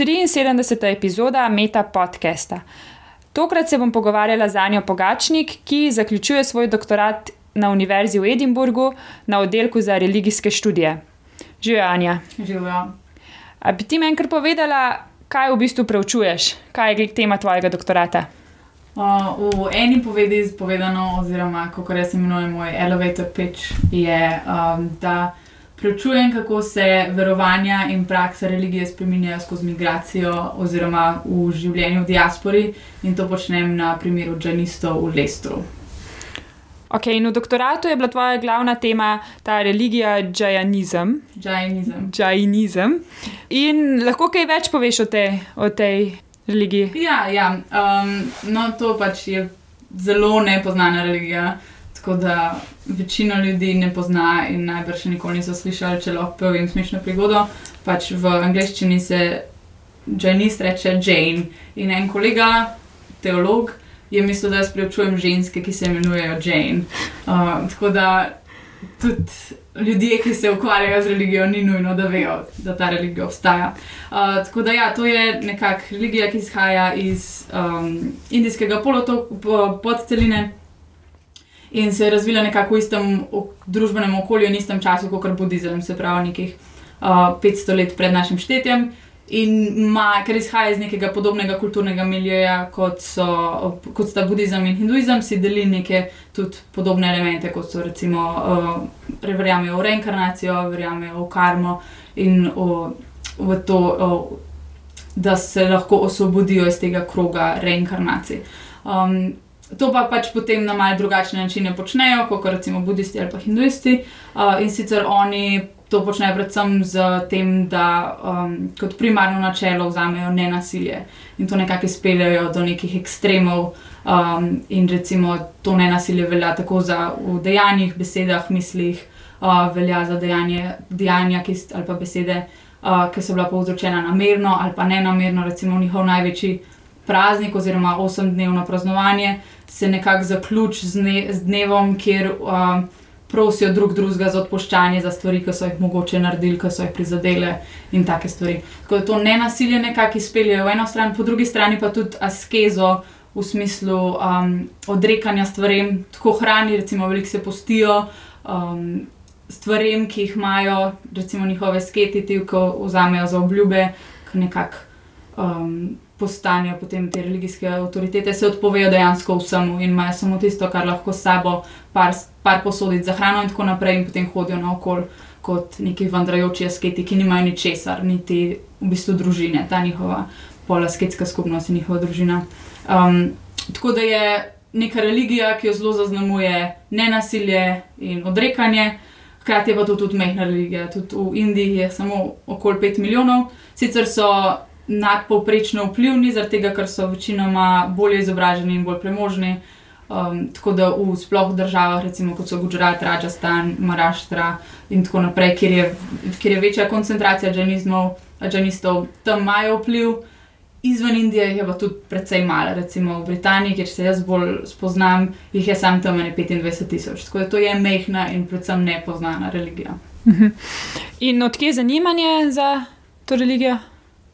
73. epizoda Meta podcasta. Tokrat se bom pogovarjala z Anjo Pogačnik, ki zaključuje svoj doktorat na Univerzi v Edinburgu na oddelku za religijske študije. Živijo, Anja. Živijo. A bi ti meni kar povedala, kaj v bistvu preučuješ, kaj je tema tvojega doktorata? Uh, v eni povedi povedano, oziroma kako jaz imenujem moj elevator pitch, je, um, da preučujem, kako se verovanja in praksa religije spremenjajo skozi migracijo oziroma v življenju v diaspori in to počnem na primeru džanistov v Lestru. Ok, in v doktoratu je bila tvoja glavna tema ta religija džajanizem. Džajanizem. Džajanizem. In lahko kaj več poveš o, te, o tej religiji? Ja, ja. Um, no, to pač je zelo nepoznana religija. Tako da večino ljudi ne pozna in najbrž nikoli niso slišali, če lahko povem smešno prigodo. Pač v angleščini se Janist reče Jane in en kolega, teolog, je mislil, da jaz preučujem ženske, ki se imenujejo Jane. Uh, tako da tudi ljudje, ki se ukvarjajo z religijo, ni nujno, da vejo, da ta religija obstaja. Uh, tako da ja, to je nekakšna religija, ki izhaja iz um, indijskega polotoka, podceline in se je razvila nekako v istem družbenem okolju in istem času kot budizem, se pravi nekih uh, 500 let pred našim štetjem. In ima, ker izhaja iz nekega podobnega kulturnega milijoja, kot, so, kot sta budizem in hinduizem, si deli neke tudi podobne elemente, kot so recimo, uh, verjamejo v reinkarnacijo, verjamejo v karmo in v, v to, uh, da se lahko osvobodijo iz tega kroga reinkarnacij. Um, To pa pač potem na malce drugačne načine počnejo, kot recimo budisti ali pa hinduisti. Uh, in sicer oni to počnejo predvsem z tem, da um, kot primarno načelo vzamejo ne nasilje in to nekako izpeljajo do nekih ekstremov. Um, in recimo to ne nasilje velja tako za v dejanjih, besedah, mislih, uh, velja za dejanje, dejanja ki, ali pa besede, uh, ki so bila povzročena namerno ali pa ne namerno, recimo njihov največji praznik oziroma osemdnevno praznovanje se nekako zaključi z, dne, z dnevom, kjer uh, prosijo drug drugega za odpuščanje za stvari, ki so jih mogoče naredili, ki so jih prizadele in take stvari. Tako da to ne nasilje nekako izpeljejo v eno stran, po drugi strani pa tudi askezo v smislu um, odrekanja stvarem, tako hrani, recimo, veliko se postijo. Um, Stvarem, ki jih imajo, recimo njihove sketi, ko vzamejo za obljube, ki nekako um, postanejo potem te religijske avtoritete, se odpovejo dejansko vsemu in imajo samo tisto, kar lahko s sabo par, par posoditi za hrano in tako naprej, in potem hodijo naokol kot neki vandrajoči asketi, ki nimajo ničesar, niti v bistvu družine, ta njihova polasketska skupnost in njihova družina. Um, tako da je neka religija, ki jo zelo zaznamuje nenasilje in odrekanje. Hkrati je pa to tudi mehna religija. Tudi v Indiji je samo okoli 5 milijonov, sicer so nadpovprečno vplivni, zaradi tega, ker so večinoma bolj izobraženi in bolj premožni. Um, tako da v sploh državah, recimo kot so Gujarat, Rajasthan, Maraštra in tako naprej, kjer je, kjer je večja koncentracija džanistov, tam imajo vpliv. Izven Indije je pa tudi precej malo, recimo v Britaniji, kjer se jaz bolj spoznam, jih je sam tam 25 tisoč. Tako da to je mehna in predvsem nepoznana religija. Mhm. In odkje je zanimanje za to religijo?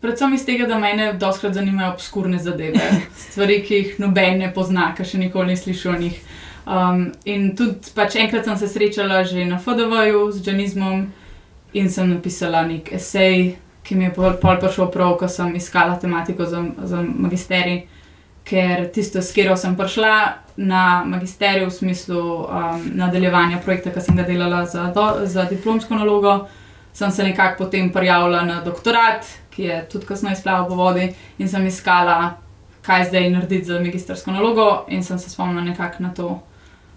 Predvsem iz tega, da me doskrat zanimajo obskurne zadeve, stvari, ki jih noben ne pozna, ker še nikoli ni slišal o njih. Um, in tudi pač enkrat sem se srečala že na FDW-ju z džanizmom in sem napisala nek esej, ki mi je pol, pol prišel prav, ko sem iskala tematiko za, za magisterij. Ker tisto, s katero sem prišla na magisterij v smislu um, nadaljevanja projekta, ki sem ga delala za, do, za diplomsko nalogo, sem se nekako potem prijavila na doktorat, ki je tudi kasneje izplaval po vodi in sem iskala, kaj zdaj narediti za magistrsko nalogo, in sem se spomnila nekako na to,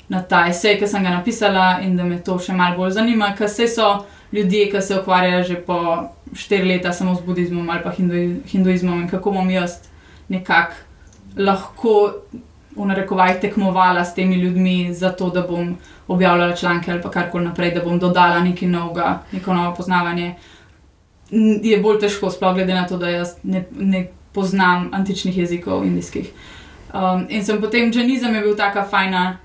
na ta esej, ki sem ga napisala in da me to še malo bolj zanima, ker se so ljudje, ki se ukvarjajo že po štiri leta samo z budizmom ali pa hinduizmom in kako bom jaz nekako lahko. V narekovaj tekmovala s temi ljudmi, zato da bom objavljala članke ali pa karkoli naprej, da bom dodala nekaj novega, neko novo poznavanje je bolj težko, sploh glede na to, da jaz ne, ne poznam antičnih jezikov indijskih. Um, in sem potem džanizem je bil taka fajna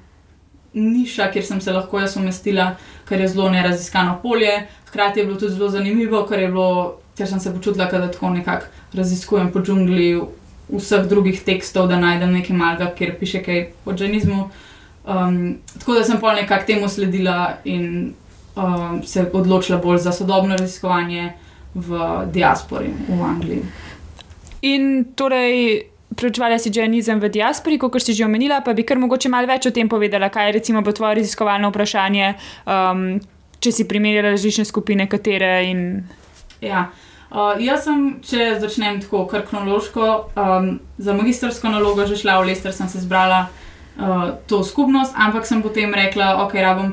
niša, kjer sem se lahko jaz umestila, ker je zelo neraziskano polje. Hkrati je bilo tudi zelo zanimivo, ker bilo ker sem se počutila, da tako nekako raziskujem po džungli vseh drugih tekstov, da najdem nekaj malega, kjer piše kaj o džanizmu. Um, tako da sem pol nekako temu sledila in um, se odločila bolj za sodobno raziskovanje v diaspori v Angliji. In torej. Preučevala si džanizem v diaspori, kot si že omenila, pa bi kar mogoče malo več o tem povedala, kaj je recimo tvoje raziskovalno vprašanje, um, če si primerjala različne skupine, katere. In... Ja, uh, jaz sem, če začnem tako, kar kronološko, um, za magistrsko nalogo že šla v Lester, sem se zbrala uh, to skupnost, ampak sem potem rekla, ok, rabim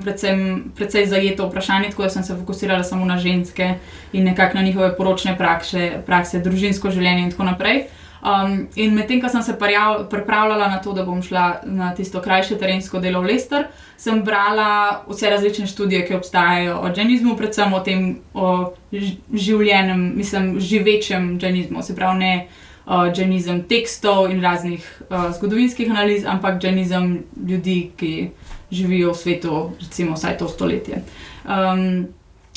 precej zajeto vprašanje, tako da sem se fokusirala samo na ženske in nekako na njihove poročne prakse, prakse, družinsko življenje in tako naprej. Um, in medtem, ko sem se pripravljala na to, da bom šla na tisto krajše terensko delo v Lester, sem brala vse različne študije, ki obstajajo o džanizmu, predvsem o tem o življenjem, mislim, živečem džanizmu, se pravi ne uh, džanizem tekstov in raznih uh, zgodovinskih analiz, ampak džanizem ljudi, ki živijo v svetu, recimo vsaj to stoletje. Um,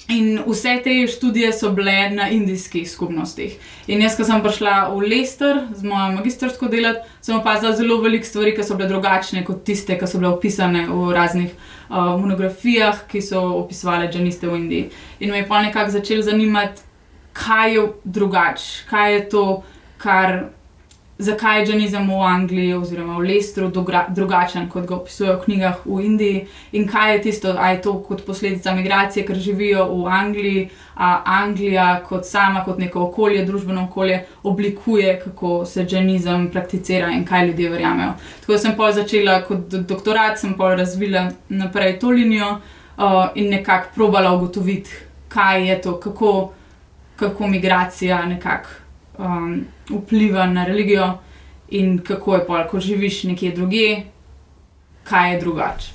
In vse te študije so bile na indijskih skupnostih. In jaz, ko sem prišla v Lester z mojo magistrsko delo, sem opazila zelo veliko stvari, ki so bile drugačne kot tiste, ki so bile opisane v raznih uh, monografijah, ki so opisovali džaniste v Indiji. In me je pa nekako začel zanimati, kaj je drugače, kaj je to, kar, zakaj je džanizem v Angliji oziroma v Lestru drugačen, kot ga opisujejo v knjigah v Indiji in kaj je tisto, ali je to kot posledica migracije, ker živijo v Angliji, a Anglija kot sama, kot neko okolje, družbeno okolje, oblikuje, kako se džanizem prakticira in kaj ljudje verjamejo. Tako sem pa začela kot doktorat, sem pa razvila naprej to linijo uh, in nekako probala ugotoviti, kaj je to, kako, kako migracija nekako um, vpliva na religijo in kako je pa, ko živiš nekje drugje, kaj je drugače.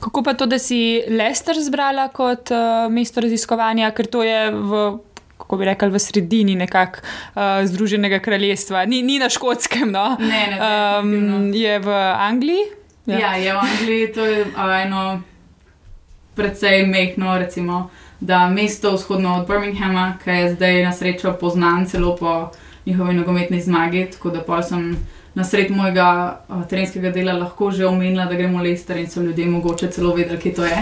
Kako pa to, da si Lester zbrala kot uh, mesto raziskovanja, ker to je v. Kako bi rekli, v sredini nekako uh, Združenega kraljestva, ni, ni na škotskem, no? ne, ne, ne, um, je v Angliji. Ja. ja, je v Angliji, to je uh, eno precej mehko, recimo da mesto vzhodno od Birminghama, ki je zdaj na srečo poznan celo po njihovi nogometni zmagi, tako da pa sem na sred mojega uh, terenskega dela lahko že omenila, da gremo v Lester in so ljudje mogoče celo vedeli, kje to je.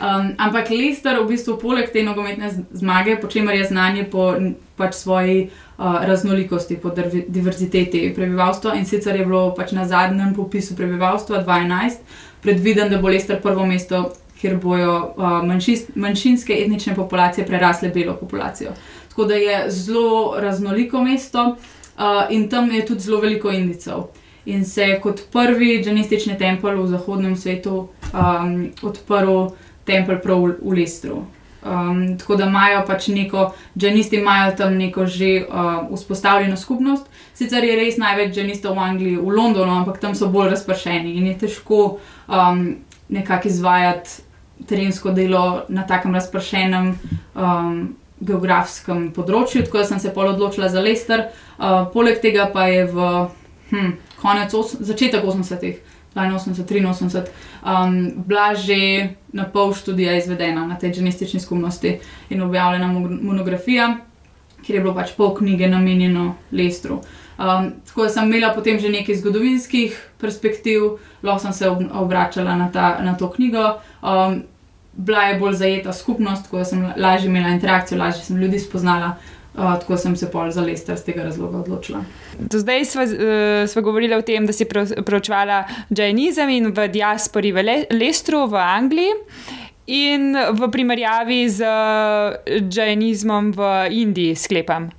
Um, ampak Lester v bistvu poleg te nogometne zmage, po čemer je znanje po pač svoji uh, raznolikosti, po diverziteti prebivalstva in sicer je bilo pač na zadnjem popisu prebivalstva 2011 predviden, da bo Lester prvo mesto kjer bojo uh, manjšis, manjšinske etnične populacije prerasle belo populacijo. Tako da je zelo raznoliko mesto uh, in tam je tudi zelo veliko indicov. In se je kot prvi džanistični tempelj v zahodnem svetu um, odprl tempelj prav v, v Lestru. Um, tako da imajo pač neko, džanisti imajo tam neko že uh, vzpostavljeno skupnost. Sicer je res največ džanistov v Angliji, v Londonu, ampak tam so bolj razpršeni in je težko um, nekako izvajati terensko delo na takem razpršenem um, geografskem področju, tako da sem se pol odločila za Lester. Uh, poleg tega pa je v hm, konec, os, začetek 80-ih, 82, 83, um, bila že na pol študija izvedena na tej genistični skupnosti in objavljena monografija, kjer je bilo pač pol knjige namenjeno Lestru. Um, tako da sem imela potem že nekaj zgodovinskih perspektiv, lahko sem se obračala na, ta, na to knjigo. Um, bila je bolj zajeta skupnost, tako da sem lažje imela interakcijo, lažje sem ljudi spoznala. Uh, tako sem se pol za Lester z tega razloga odločila. Do zdaj smo uh, govorili o tem, da si preučevala džajnizem in v diaspori v Le Lestru v Angliji. In v primerjavi z džajnizmom v Indiji, sklepam.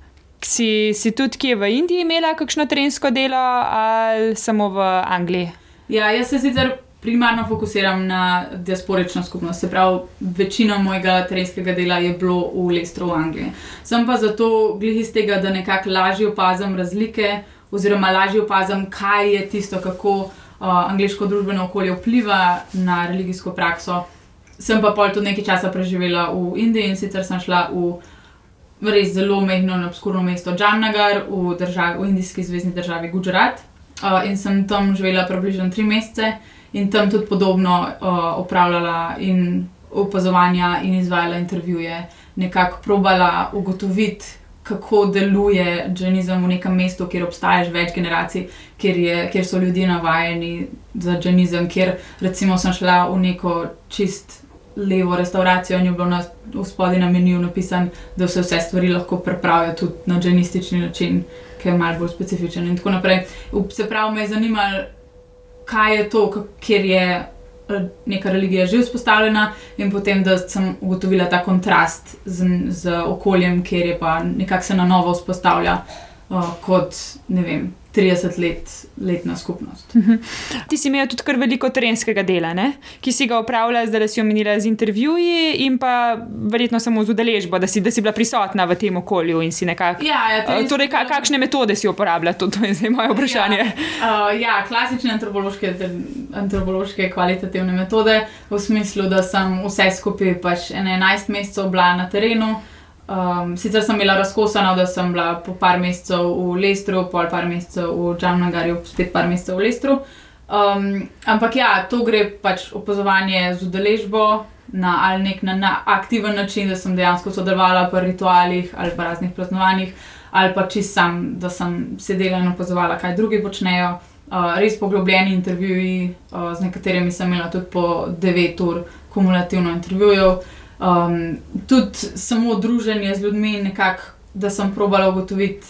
Si, si tudi kje v Indiji imela kakšno trensko delo ali samo v Angliji? Ja, jaz se sicer primarno fokusiram na diasporično skupnost, se pravi, večina mojega terenskega dela je bilo v Lestru v Angliji. Sem pa zato glih iz tega, da nekako lažje opazim razlike, oziroma lažje opazim, kaj je tisto, kako uh, angliško družbeno okolje vpliva na religijsko prakso. Sem pa pol tudi nekaj časa preživela v Indiji in sicer sem šla v res zelo mehko in obskurno mesto Džamnagar v, državi, v indijski zvezdni državi Gujarat. Uh, in sem tam živela približno tri mesece in tam tudi podobno uh, opravljala in opazovanja in izvajala intervjuje, nekako probala ugotoviti, kako deluje džanizem v nekem mestu, kjer obstaja že več generacij, kjer, je, kjer so ljudje navajeni za džanizem, kjer recimo sem šla v neko čist levo restauracijo je bilo na spodnji na meniju napisano, da se vse stvari lahko prepravijo tudi na džanistični način, ki je malce bolj specifičen in tako naprej. Se pravi, me je zanimalo, kaj je to, kjer je neka religija že vzpostavljena, in potem, da sem ugotovila ta kontrast z, z okoljem, kjer je pa nekako se na novo vzpostavlja uh, kot ne vem. 30 let, letna skupnost. Uh -huh. Ti si imel tudi kar veliko terenskega dela, ne? ki si ga upravljal, zdaj si omenila z intervjuji in pa verjetno samo z udeležbo, da si, da si bila prisotna v tem okolju in si nekako. Ja, ja, uh, torej, ka, kakšne metode si uporabljala, to, to je zdaj moje vprašanje. Ja, uh, ja klasične antropološke, antropološke kvalitativne metode, v smislu, da sem vse skupaj pač 11 mesecev bila na terenu. Um, sicer sem imela razkosano, da sem bila po par mesecev v Lestru, pol par mesecev v Džamnagarju, spet par mesecev v Lestru. Um, ampak ja, to gre pač opazovanje z udeležbo na ali nek na, na aktiven način, da sem dejansko sodelovala pri ritualih ali pa raznih praznovanjih, ali pa čist sam, da sem sedela in opazovala, kaj drugi počnejo. Uh, res poglobljeni intervjuji, uh, z nekaterimi sem imela tudi po 9 ur kumulativno intervjujev. Um, tudi samo druženje z ljudmi, nekako, da sem probala ugotoviti,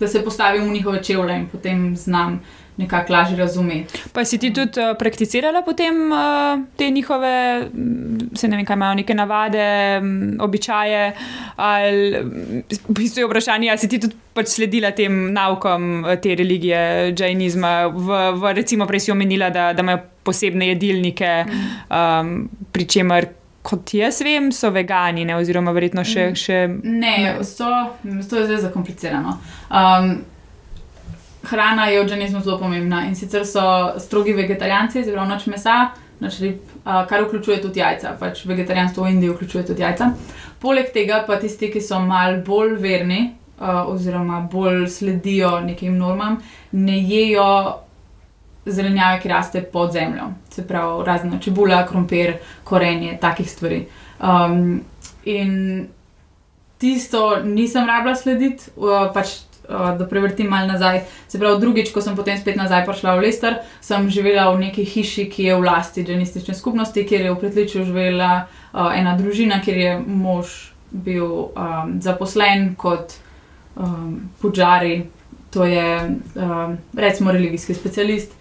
da se postavim v njihove čevlje in potem znam nekako lažje razumeti. Pa si ti tudi uh, prakticirala potem uh, te njihove, se ne vem, kaj imajo neke navade, um, običaje, ali v bistvu je vprašanje, ali si ti tudi pač sledila tem naukom te religije, džajnizma, v, v recimo prej si omenila, da, da imajo posebne jedilnike, um, pri čemer kot jaz vem, so vegani, ne? oziroma verjetno še. Mm. še ne, so, to je zdaj zakomplicirano. Um, hrana je v džanizmu zelo pomembna in sicer so strogi vegetarijanci, zelo noč mesa, noč rib, uh, kar vključuje tudi jajca. Pač vegetarijanstvo v Indiji vključuje tudi jajca. Poleg tega pa tisti, ki so mal bolj verni. Uh, oziroma, bolj sledijo nekim normam, ne jejo zelenjave, ki raste pod zemljo, se pravi, razne čebula, krompir, korenje, takih stvari. Um, in tisto nisem rabila slediti, uh, pač, uh, da prevrtim malo nazaj. Se pravi, drugič, ko sem potem spet nazaj prišla v Lester, sem živela v neki hiši, ki je v lasti dženistične skupnosti, kjer je v Pretliču živela uh, ena družina, kjer je mož bil um, zaposlen kot um, puđari to je uh, recimo religijski specialist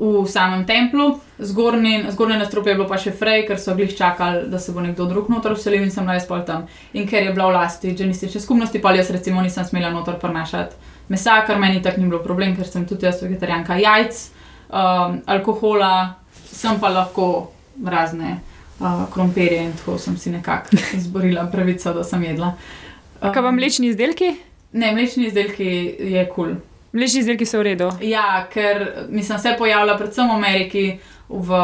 v samem templu, zgornje nastropje je bilo pa še frej, ker so glih čakali, da se bo nekdo drug noter vselil in sem naj spal tam. In ker je bila v lasti dženistične skupnosti, pa jaz recimo nisem smela noter prnašati mesa, kar meni tako ni bilo problem, ker sem tudi jaz vegetarijanka jajc, um, alkohola, sem pa lahko razne uh, krompirje in tako sem si nekako izborila pravico, da sem jedla. Um, Kaj pa mlečni izdelki? Ne, mlečni izdelki je kul. Cool. Mlečni izdelki so v redu. Ja, ker mislim, se pojavlja predvsem v Ameriki, v,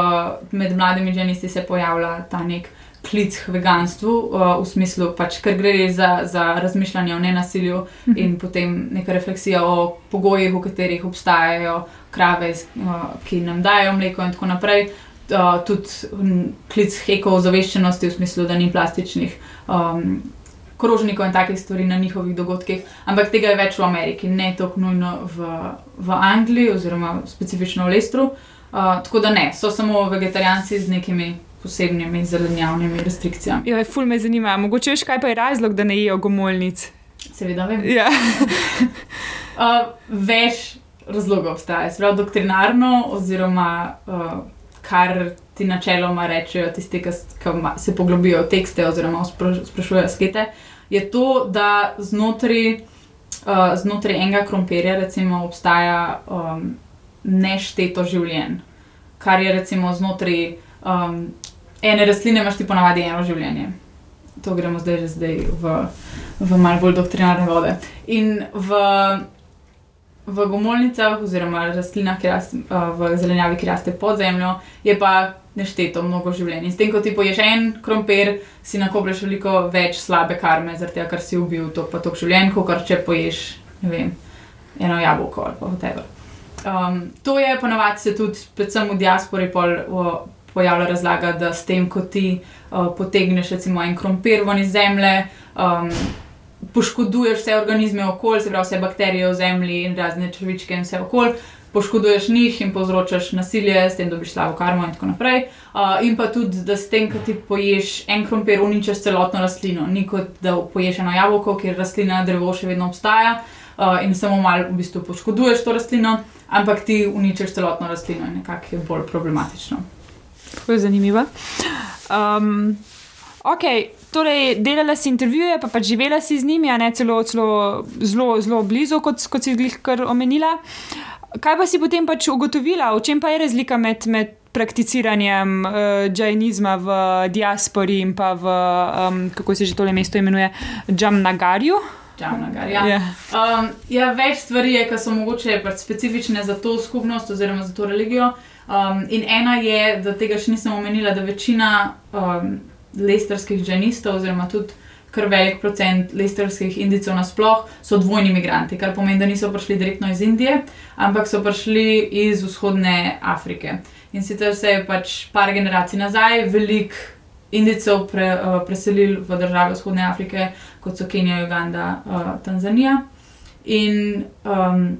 med mladimi ženisti se pojavlja ta nek klic k veganstvu, uh, v smislu, pač, ker gre za, za razmišljanje o nenasilju mhm. in potem neka refleksija o pogojih, v katerih obstajajo krave, uh, ki nam dajo mleko in tako naprej. Uh, tudi klic heko ozaveščenosti, v smislu, da ni plastičnih. Um, krožnikov in takih stvari na njihovih dogodkih, ampak tega je več v Ameriki, ne tako nujno v, v Angliji oziroma specifično v Lestru. Uh, tako da ne, so samo vegetarijanci z nekimi posebnimi zelenjavnimi restrikcijami. Ja, ful me zanima, mogoče veš, kaj pa je razlog, da ne jejo gomolnic. Seveda vem. Ja. uh, več razlogov obstaja, zelo doktrinarno, oziroma uh, kar ti načeloma rečejo tisti, ki se poglobijo v tekste oziroma sprašujejo skete, je to, da znotraj, uh, znotraj enega krompirja recimo, obstaja um, nešteto življenje. Kar je recimo znotraj um, ene rastline, imaš ti ponavadi eno življenje. To gremo zdaj že zdaj v, v malo bolj doktrinarne vode. In v v gomolnicah, oziroma rastlinah, ki raste v zelenjavi, ki raste pod zemljo, je pa nešteto mnogo življenj. In s tem, ko ti poješ en krompir, si nakoplješ veliko več slabe karme, zaradi tega, ker si ubil to pa to življenje, kot če poješ vem, eno jabolko ali pa hotel. Um, to je ponovadi se tudi, predvsem v diaspori, pol, o, pojavlja razlaga, da s tem, ko ti uh, potegneš recimo en krompir ven iz zemlje. Um, poškoduješ vse organizme okolja, se pravi vse bakterije v zemlji in razne črvičke in vse okolje. Poškoduješ njih in povzročaš nasilje, s tem dobiš slabo karmo, in tako naprej. Uh, in pa tudi, da s tem, ko ti poješ en krompir, uničiš celotno rastlino. Ni kot da poješ eno jabolko, kjer rastlina, drevo še vedno obstaja uh, in samo malo v bistvu poškoduješ to rastlino, ampak ti uničiš celotno rastlino in nekako je bolj problematično. To je zanimivo. Um, ok, torej delala si intervjuje, pa, pa živela si z njimi, a ne celo, celo zelo, zelo blizu, kot, kot si jih kar omenila. Kaj pa si potem pač ugotovila, v čem pa je razlika med, med prakticiranjem uh, džajnizma v diaspori in pa v, um, kako se že tole mesto imenuje, Džamnagarju? Džamnagar, ja. Ja. Um, ja, več stvari je, ki so mogoče pač specifične za to skupnost oziroma za to religijo. Um, in ena je, da tega še nisem omenila, da večina um, lesterskih džanistov, oziroma tudi kar velik procent lesterskih indicov nasploh, so dvojni imigranti, kar pomeni, da niso prišli direktno iz Indije, ampak so prišli iz vzhodne Afrike. In sicer se je pač par generacij nazaj velik indicov pre, uh, preselil v države vzhodne Afrike, kot so Kenija, Uganda, uh, Tanzanija. In um,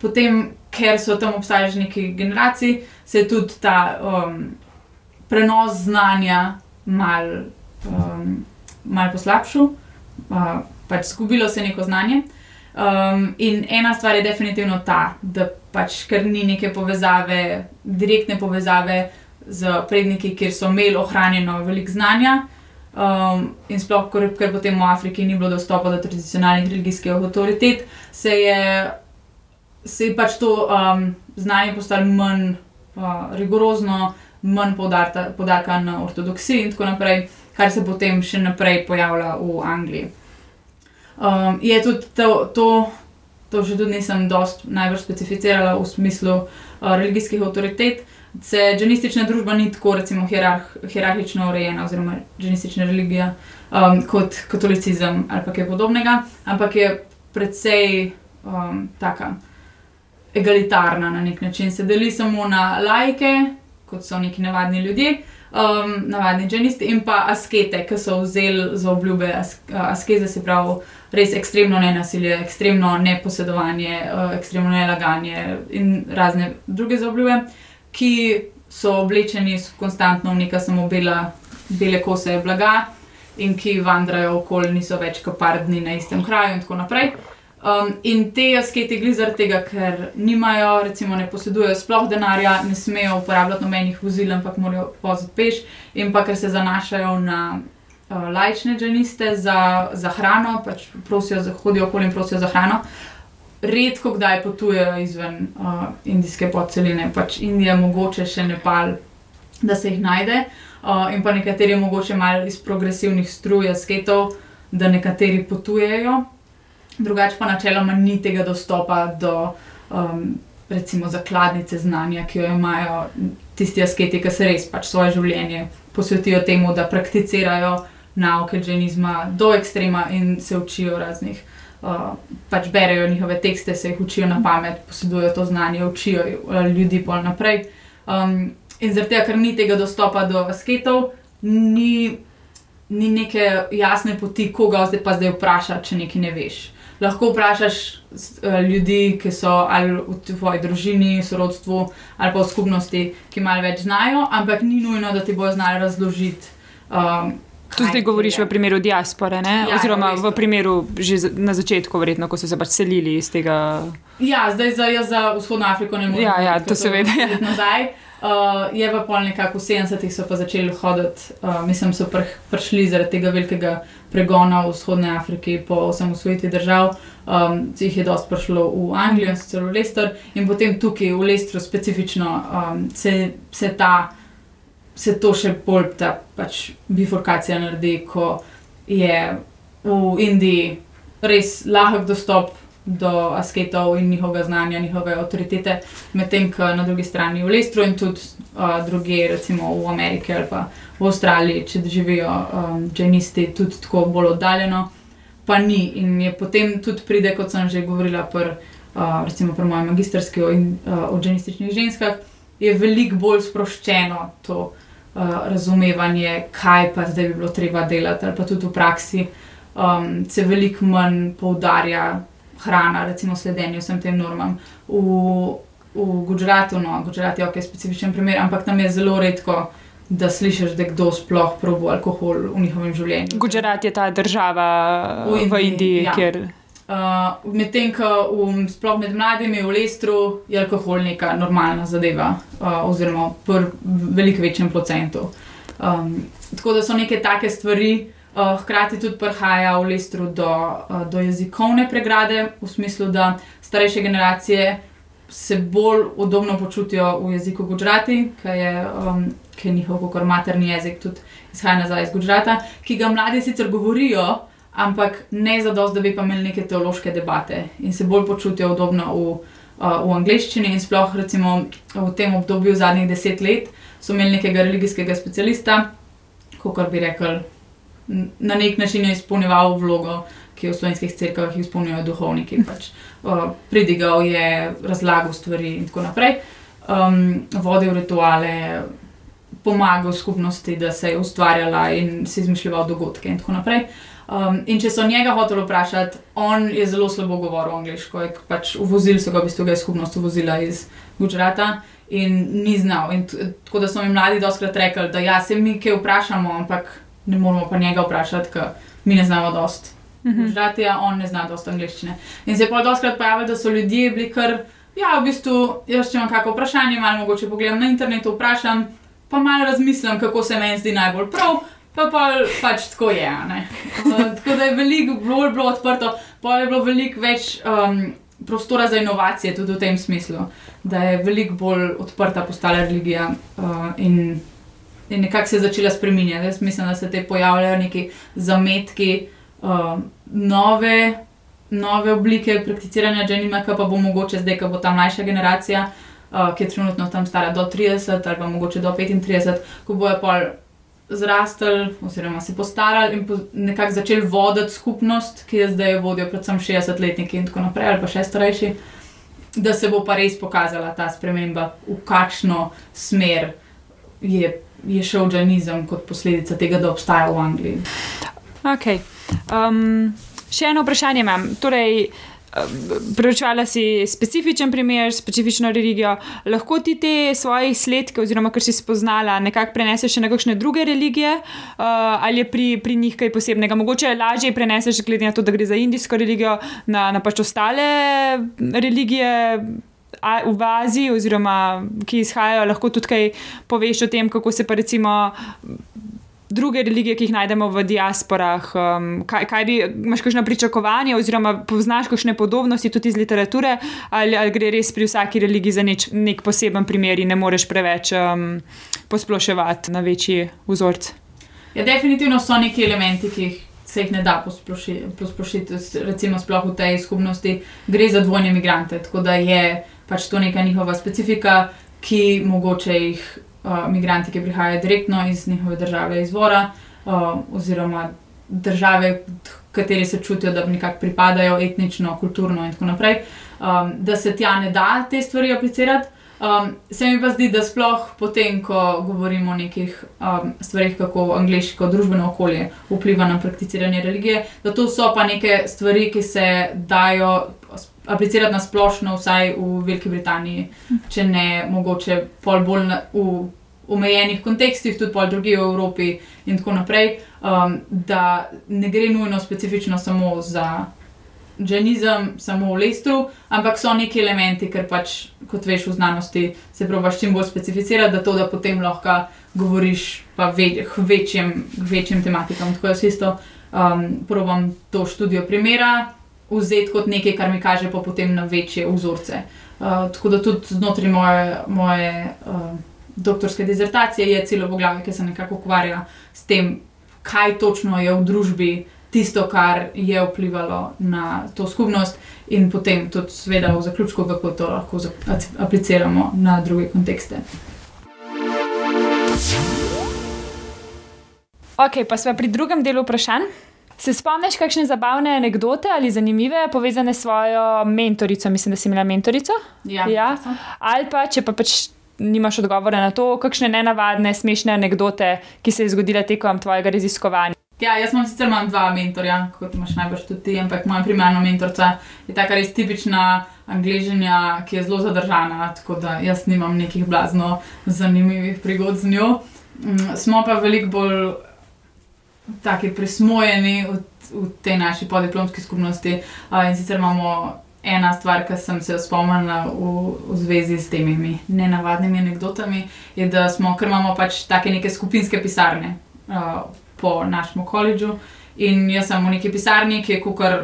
potem, ker so tam obstajali že nekaj generacij, se je tudi ta um, prenos znanja mal, um, mal poslabšal, uh, pač izgubilo se je neko znanje. Um, in ena stvar je definitivno ta, da pač ker ni neke povezave, direktne povezave z predniki, kjer so imeli ohranjeno veliko znanja. Um, in sploh, ker, ker potem v Afriki ni bilo dostopa do tradicionalnih religijskih avtoritet, se je, se je pač to um, znanje postalo manj uh, rigorozno, manj podarka na ortodoksiji in tako naprej, kar se potem še naprej pojavlja v Angliji. Um, je tudi to, to, to še tudi nisem dost najbolj specificirala v smislu uh, religijskih avtoritet. Se džinistična družba ni tako, recimo, hierarh, hierarhično urejena, oziroma džinistična religija um, kot katolicizem ali kaj podobnega, ampak je precej um, taka egalitarna na nek način. Se deli samo na laike, kot so neki navadni ljudje, um, navadni džinisti in pa askete, ki so vzeli za obljube ask askeze, se pravi, res ekstremno nenasilje, ekstremno neposedovanje, uh, ekstremno nelaganje in razne druge za obljube, ki so oblečeni konstantno v neka samo bela, bele kose blaga in ki vandrajo okoli, niso več kot par dni na istem kraju in tako naprej. Um, in te asketi gli zaradi tega, ker nimajo, recimo, ne posedujejo sploh denarja, ne smejo uporabljati nobenih vozil, ampak morajo voziti peš, in pa ker se zanašajo na uh, lajčne džaniste za, za hrano, pač prosijo, za, hodijo okoli in prosijo za hrano. Redko kdaj potujejo izven uh, indijske podceline, pač Indija, mogoče še Nepal, da se jih najde, uh, in pa nekateri, mogoče malo iz progresivnih struj, asketov, da nekateri potujejo drugače pa načeloma ni tega dostopa do um, recimo zakladnice znanja, ki jo imajo tisti asketi, ki se res pač svoje življenje posvetijo temu, da prakticirajo nauke dženizma do ekstrema in se učijo raznih. Uh, pač berejo njihove tekste, se jih učijo na pamet, posedujejo to znanje, učijo uh, ljudi pol naprej. Um, in zaradi tega, ker ni tega dostopa do asketov, ni, ni neke jasne poti, koga zdaj pa zdaj vprašati, če nekaj ne veš lahko vprašaš uh, ljudi, ki so ali v tvoji družini, sorodstvu ali pa v skupnosti, ki malo več znajo, ampak ni nujno, da ti bojo znali razložiti. Um, Tu zdaj govoriš v primeru diaspore, ja, oziroma v primeru že na začetku, verjetno, ko so se pač selili iz tega. Ja, zdaj za, za vzhodno Afriko ne moremo. Ja, ja, to seveda. Ja. Nazaj. Uh, je pa pol nekako v 70-ih so pa začeli hoditi, uh, mislim, so pr prišli zaradi tega velikega pregona v vzhodne Afriki po osamosvojitvi držav. Um, jih je dosti prišlo v Anglijo, sicer v Lester, in potem tukaj v Lestru specifično um, se, se, ta, se to še bolj ta pač bifurkacija naredi, ko je v Indiji res lahek dostop do asketov in njihovega znanja, njihove avtoritete, medtem ko na drugi strani v Lestru in tudi uh, druge, recimo v Ameriki ali pa v Avstraliji, če živijo um, dženisti, tudi tako bolj oddaljeno, pa ni. In je potem tudi pride, kot sem že govorila, pr, uh, recimo pri mojem magistrski o, uh, o dženističnih ženskah, je veliko bolj sproščeno to uh, razumevanje, kaj pa zdaj bi bilo treba delati, ali pa tudi v praksi. um, se veliko manj poudarja hrana, recimo sledenje vsem tem normam. V, v Gujaratu, no, Gujarat je ok, specifičen primer, ampak tam je zelo redko. Da slišiš, da kdo sploh probo alkohol v njihovem življenju. Gujarat je ta država v Indiji, v Indiji ja. kjer. Uh, Medtem ko v, sploh med mladimi v Lestru je alkohol neka normalna zadeva, uh, oziroma v veliko večjem procentu. Um, tako da so neke take stvari, uh, hkrati tudi prihaja v Lestru do, uh, do jezikovne pregrade, v smislu, da starejše generacije se bolj udobno počutijo v jeziku Gujarati, ki je, um, ki je njihov kot materni jezik, tudi izhaja nazaj iz Gujarata, ki ga mladi sicer govorijo, ampak ne za dost, da bi pa imeli neke teološke debate in se bolj počutijo udobno v, uh, v angleščini. In sploh recimo v tem obdobju zadnjih deset let so imeli nekega religijskega specialista, kot bi rekel, na nek način je izpolnjeval vlogo. Ki v slovenskih crkvah izpolnjujejo duhovniki. Pač, uh, pridigal je, razlagal stvari, in tako naprej, um, vodil rituale, pomagal skupnosti, da se je ustvarjala in si izmišljal dogodke, in tako naprej. Um, in če so njega hoteli vprašati, on je zelo slabo govoril angliško, pač uvozili so ga, v bistvu ga je skupnost uvozila iz Gujarata in ni znal. In tako da so mi mladi doskrat rekli, da ja, se mi kaj vprašamo, ampak ne moramo pa njega vprašati, ker mi ne znamo dost. Gujarati, ja, on ne zna dost angliščine. In se je pa doskrat pojavilo, da so ljudje bili kar, ja, v bistvu, jaz če imam kakšno vprašanje, malo mogoče pogledam na internetu, vprašam, pa malo razmislim, kako se meni zdi najbolj prav. Pa, pa pač tako je. Uh, tako da je veliko bolj bilo odprto, pa je bilo veliko več um, prostora za inovacije, tudi v tem smislu, da je veliko bolj odprta postala religija uh, in, in nekako se je začela spreminjati. Jaz mislim, da se te pojavljajo neki zametki, uh, nove, nove oblike prakticiranja Dženimaka, pa bo mogoče zdaj, ko bo ta mlajša generacija, uh, ki je trenutno tam stara do 30 ali pa mogoče do 35, ko bojo pol zrastali, oziroma se postarali in po, nekako začeli voditi skupnost, ki je zdaj vodijo, predvsem 60-letniki in tako naprej, ali pa še starejši, da se bo pa res pokazala ta sprememba, v kakšno smer je, je šel džanizem kot posledica tega, da obstaja v Angliji. Okay. Um, še eno vprašanje imam. Torej, Preučevala si specifičen primer, specifično religijo, lahko ti te svoje izsledke, oziroma kar si spoznala, nekako preneseš na kakšne druge religije, uh, ali je pri, pri njih kaj posebnega. Mogoče lažje preneseš, glede na to, da gre za indijsko religijo, na, na pač ostale religije. V Aziji, oziroma ki izhajajo, lahko tudi kaj poveš o tem, kako se pa recimo druge religije, ki jih najdemo v diasporah. Um, kaj, kaj bi, imaš kakšno pričakovanje, oziroma poznaš kakšne podobnosti tudi iz literature, ali, ali gre res pri vsaki religiji za neč, nek poseben primer in ne moreš preveč um, posploševati na večji vzorc? Ja, definitivno so neki elementi, ki jih. Se jih ne da posplošiti, posplošiti, recimo, sploh v tej skupnosti, gre za dvojne imigrante. Tako da je pač to neka njihova specifika, ki mogoče jih uh, migranti, ki prihajajo direktno iz njihove države izvora, uh, oziroma države, kateri se čutijo, da nekako pripadajo etnično, kulturno in tako naprej, um, da se tja ne da te stvari aplicirati. Um, se mi pa zdi, da sploh potem, ko govorimo o nekih um, stvarih, kako angliško družbeno okolje vpliva na prakticiranje religije, da to so pa neke stvari, ki se dajo aplicirati na splošno, vsaj v Veliki Britaniji, če ne mogoče pol bolj na, v omejenih kontekstih, tudi pol druge v Evropi in tako naprej, um, da ne gre nujno specifično samo za dženizem, samo v lestru, ampak so neki elementi, ker pač, kot veš, v znanosti se probaš čim bolj specificirati, da to, da potem lahko govoriš pa ve, k večjim, večjim tematikam. Tako jaz isto um, probam to študijo primera vzeti kot nekaj, kar mi kaže pa potem na večje vzorce. Uh, tako da tudi znotraj moje, moje uh, doktorske dizertacije je celo poglavje, ki se nekako ukvarja s tem, kaj točno je v družbi tisto, kar je vplivalo na to skupnost, in potem tudi, seveda, v zaključku, kako to lahko apliciramo na druge kontekste. Ok, pa smo pri drugem delu vprašanj. Se spomniš kakšne zabavne anekdote ali zanimive, povezane s svojo mentorico? Mislim, da si imela mentorico. Ja, ja. Ali pa, če pa pač nimaš odgovora na to, kakšne nenavadne, smešne anekdote, ki se je zgodile tekom tvojega raziskovanja. Ja, jaz imam sicer imam dva mentorja, kot imaš najbrž tudi ti, ampak moja primarna mentorica je taka res tipična angližanja, ki je zelo zadržana, tako da jaz nimam nekih blazno zanimivih prigod z njo. Mm, smo pa veliko bolj taki prismojeni v, v tej naši podiplomski skupnosti uh, in sicer imamo. Ena stvar, ki sem se spomnila v, v zvezi s temi nenavadnimi anekdotami, je, da smo, ker imamo pač take neke skupinske pisarne uh, po našem koledžu. In jaz sem v neki pisarni, ki je kukar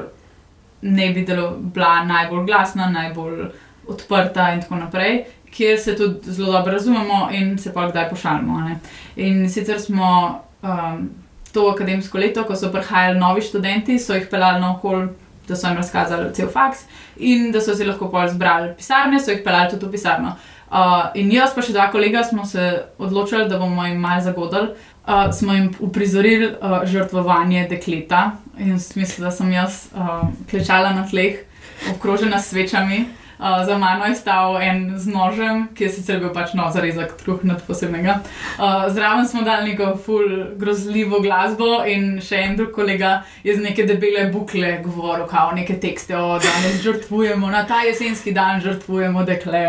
ne bi bila najbolj glasna, najbolj odprta in tako naprej, kjer se tudi zelo dobro razumemo in se pa kdaj pošalimo. Ne? In sicer smo um, to akademsko leto, ko so prihajali novi študenti, so jih pelali naokol, da so jim razkazali cel faks in da so si lahko pol zbrali pisarne, so jih pelali tudi v pisarno. Uh, in jaz pa še dva kolega smo se odločili, da bomo jim malo zagodali. Uh, smo jim uprizorili uh, žrtvovanje dekleta in mislim, da sem jaz uh, klečala na tleh, obkrožena s svečami. Uh, za mano je stal en z nožem, ki je sicer bil pač no, zarezak truh nad posebnega. Uh, zraven smo dali neko full grozljivo glasbo in še en drug kolega je z neke debele bukle govoril, kao neke tekste o danes žrtvujemo, na ta jesenski dan žrtvujemo dekle.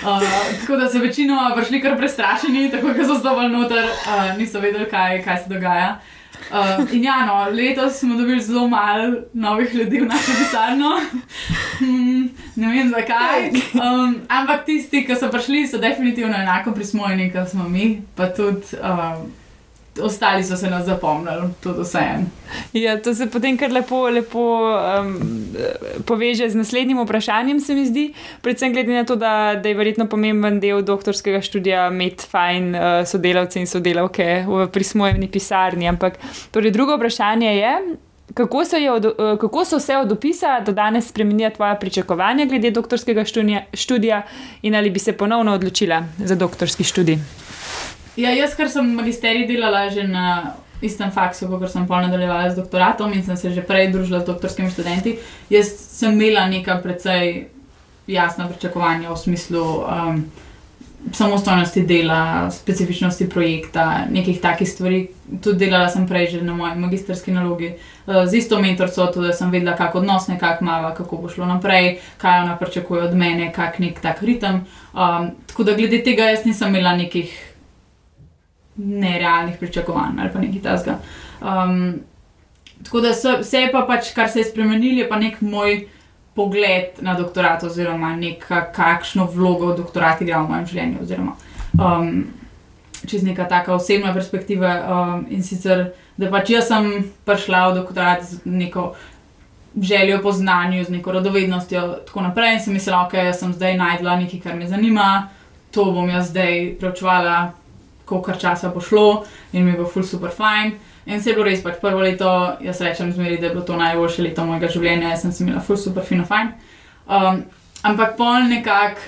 Uh, tako da so večinoma prišli kar prestrašeni, tako da so zdobali noter, uh, niso vedeli, kaj, kaj se dogaja. Uh, in ja, no, letos smo dobili zelo malo novih ljudi v našo pisarno. Hmm, ne vem zakaj. Um, ampak tisti, ki so prišli, so definitivno enako prismojeni, kot smo mi, pa tudi. Um, Ostali so se nas zapomnili, tudi vse en. Ja, to se potem kar lepo, lepo um, poveže z naslednjim vprašanjem, se mi zdi. Predvsem glede na to, da, da je verjetno pomemben del doktorskega študija imeti fajn uh, sodelavce in sodelavke v prismojeni pisarni. Ampak torej, drugo vprašanje je. Kako so, od, uh, kako so se od opisa do danes spremenila tvoja pričakovanja glede doktorskega študija, in ali bi se ponovno odločila za doktorski študij? Ja, jaz, ker sem magisterij delala že na istem faksu, kot sem pol nadaljevala z doktoratom in sem se že prej družila z doktorskimi študenti, jaz sem imela neka precej jasna pričakovanja v smislu um, samostojnosti dela, specifičnosti projekta, nekih takih stvari. Tudi delala sem prej že na moji magisterski nalogi uh, z isto mentorico, tudi da sem vedela, kako odnos nekako mava, kako bo šlo naprej, kaj ona pričakuje od mene, kak nek tak ritem. Um, tako da glede tega jaz nisem imela nekih nerealnih pričakovanj ali pa nekaj tasga. Um, tako da so, vse je pa pač, kar se je spremenilo, je pa nek moj pogled na doktorat, oziroma neka, kakšno vlogo doktorat igra v mojem življenju. Oziroma, um, čez neka taka osebna perspektiva. Um, in sicer, da pač jaz sem prišla v doktorat z neko. Željo po znanju, z neko radovednostjo, in tako naprej. In sem mislila, da okay, sem zdaj najdla nekaj, kar me zanima, to bom jaz zdaj preučevala, koliko časa bo šlo in mi bo ful super fajn. In se je bilo res pač prvo leto, jaz rečem zmeri, da je bilo to najboljše leto mojega življenja, jaz sem se imela ful super fino fajn. Um, ampak pol nekako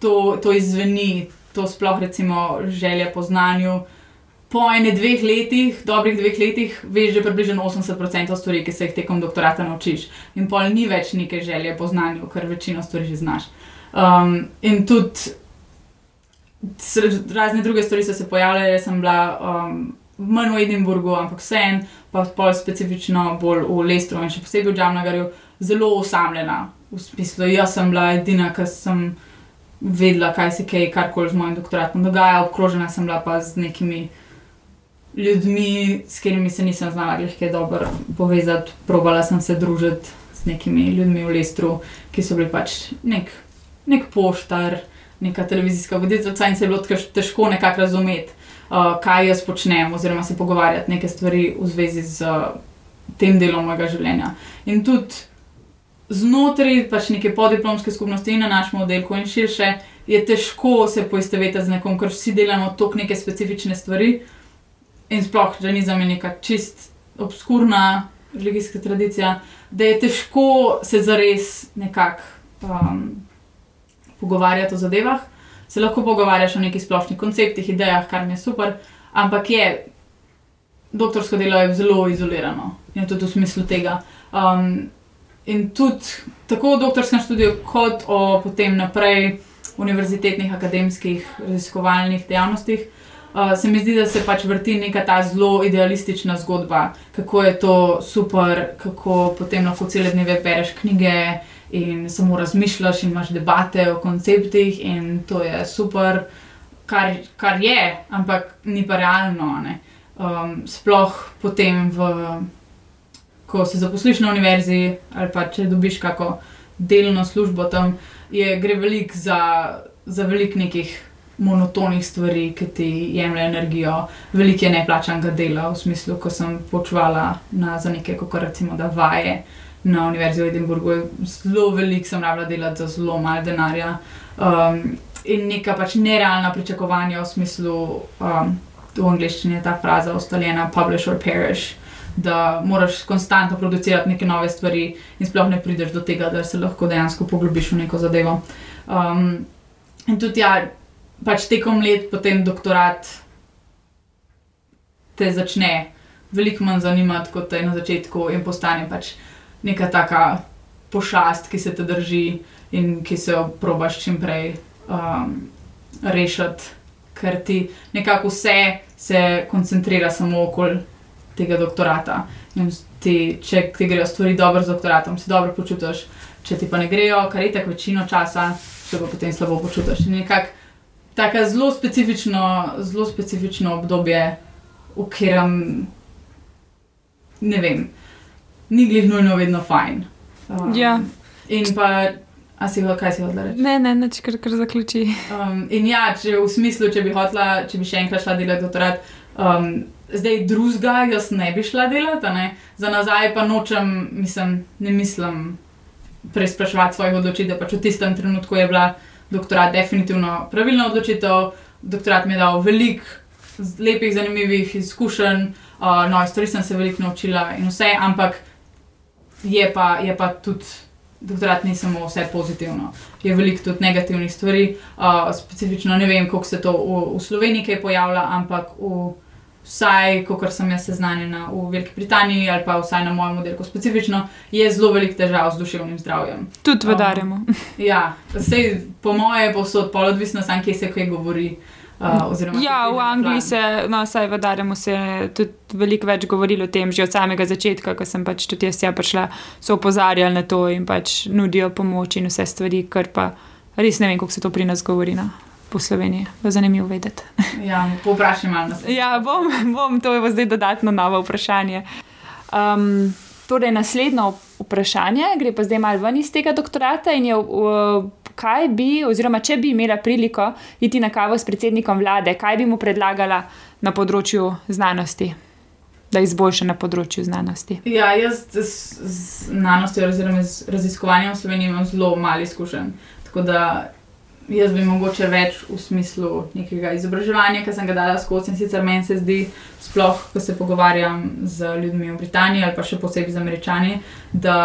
to, to izveni, to sploh recimo želja po znanju. Po enih dveh letih, dobrih dveh letih, veš že približno 80% stvari, ki se jih tekom doktorata naučiš. In pol ni več neke želje po znanju, ker večino stvari že znaš. Um, in tudi razne druge stvari so se pojavljale, sem bila um, manj v Edinburgu, ampak vsem, pa bolj specifično, bolj v Lestru in še posebej v Džamnagarju, zelo osamljena. V smislu, jaz sem bila edina, ki sem vedela, kaj se kaj, karkoli z mojim doktoratom dogaja, obkrožena sem bila pa z nekimi. Ljudmi, s katerimi se nisem znala, da je dobro povezati, probala sem se družiti z nekimi ljudmi v Lestru, ki so bili pač nek, nek poštar, neka televizijska voditeljica in se je bilo težko nekako razumeti, uh, kaj jaz počnem, oziroma se pogovarjati neke stvari v zvezi z uh, tem delom mojega življenja. In tudi znotraj pač neke podiplomske skupnosti in na našem oddelku in širše je težko se poistovetiti z nekom, ker vsi delamo toliko neke specifične stvari. In sploh, da ni za me neka čist obskurna religijska tradicija, da je težko se zares nekako um, pogovarjati o zadevah, se lahko pogovarjaš o nekih splošnih konceptih, idejah, kar mi je super, ampak je doktorsko delo je zelo izolirano in tudi v smislu tega. Um, in tudi tako v doktorskem študiju, kot o potem naprej univerzitetnih, akademskih, raziskovalnih dejavnostih. uh, se mi zdi, da se pač vrti neka ta zelo idealistična zgodba, kako je to super, kako potem lahko cele dneve bereš knjige in samo razmišljaš in imaš debate o konceptih in to je super, kar, kar je, ampak ni pa realno. Um, sploh potem, v, ko se zaposliš na univerzi ali pa če dobiš kako delno službo tam, je, gre veliko za, za veliko nekih monotonih stvari, ki ti jemlje energijo, veliko je neplačanega dela, v smislu, ko sem počvala na, za neke, kot recimo, da vaje na Univerzi v Edinburgu, zelo veliko sem rabila delati za zelo malo denarja. Um, in neka pač nerealna pričakovanja v smislu, um, v angleščini je ta fraza ustaljena, publish or perish. Da moraš konstantno producirati neke nove stvari, in sploh ne prideš do tega, da se lahko dejansko poglobiš v neko zadevo. Um, in tudi, ja, pač tekom let, potem doktorat te začne veliko manj zanimati kot te na začetku, in postane pač neka taka pošast, ki se te drži in ki se jo probaš čim prej um, rešiti, ker ti nekako vse se koncentrira samo okoli tega doktorata. In ti, če ti grejo stvari dobro z doktoratom, se dobro počutiš, če ti pa ne grejo, kar je tako večino časa, se pa potem slabo počutiš. Nekako tako zelo specifično, zelo specifično obdobje, v katerem ne vem, ni glih nujno vedno fajn. Um, ja. In pa, a si ga, kaj si hodila reči? Ne, ne, neč kar, kar zaključi. Um, in ja, če v smislu, če bi hotla, če bi še enkrat šla delati doktorat. Um, Zdaj, drugega, jaz ne bi šla delati, za nazaj pa nočem, mislim, ne mislim preizpraševati svojih odločitev. Pač v tistem trenutku je bila doktorat definitivno pravilna odločitev. Doktorat mi je dal veliko lepih, zanimivih izkušenj, uh, nove stvari sem se veliko naučila in vse, ampak je pa, je pa tudi. Doktorat ni samo vse pozitivno, je veliko tudi negativnih stvari. Uh, specifično ne vem, kako se to v, v Sloveniji pojavlja, ampak v vsaj, kot sem jaz seznanjena v Veliki Britaniji ali pa vsaj na mojem oddelku specifično, je zelo velik težav z duševnim zdravjem. Tudi vedarimo. Um, ja, sej, po moje bo so odpol odvisno, sam kje se kaj govori. Uh, ja, v Angliji se, no, vsaj v Daremu se je tudi veliko več govorilo o tem, že od samega začetka, ko sem pač tudi jaz prišla, so opozarjali na to in pač nudijo pomoč in vse stvari, kar pa res ne vem, kako se to pri nas govori. No po Sloveniji. Zanimivo vedeti. Ja, povprašaj malo. Ja, bom, bom, to je zdaj dodatno novo vprašanje. Um, torej, naslednje vprašanje, gre pa zdaj malo ven iz tega doktorata. Je, uh, kaj bi, oziroma če bi imela priliko iti na kavo s predsednikom vlade, kaj bi mu predlagala na področju znanosti? Da izboljša na področju znanosti. Ja, jaz z znanostjo, oziroma z raziskovanjem v Sloveniji, imam zelo malo izkušenj. Tako da jaz bi mogoče več v smislu nekega izobraževanja, ki sem ga dala skozi in sicer meni se zdi, sploh ko se pogovarjam z ljudmi v Britaniji ali pa še posebej z američani, da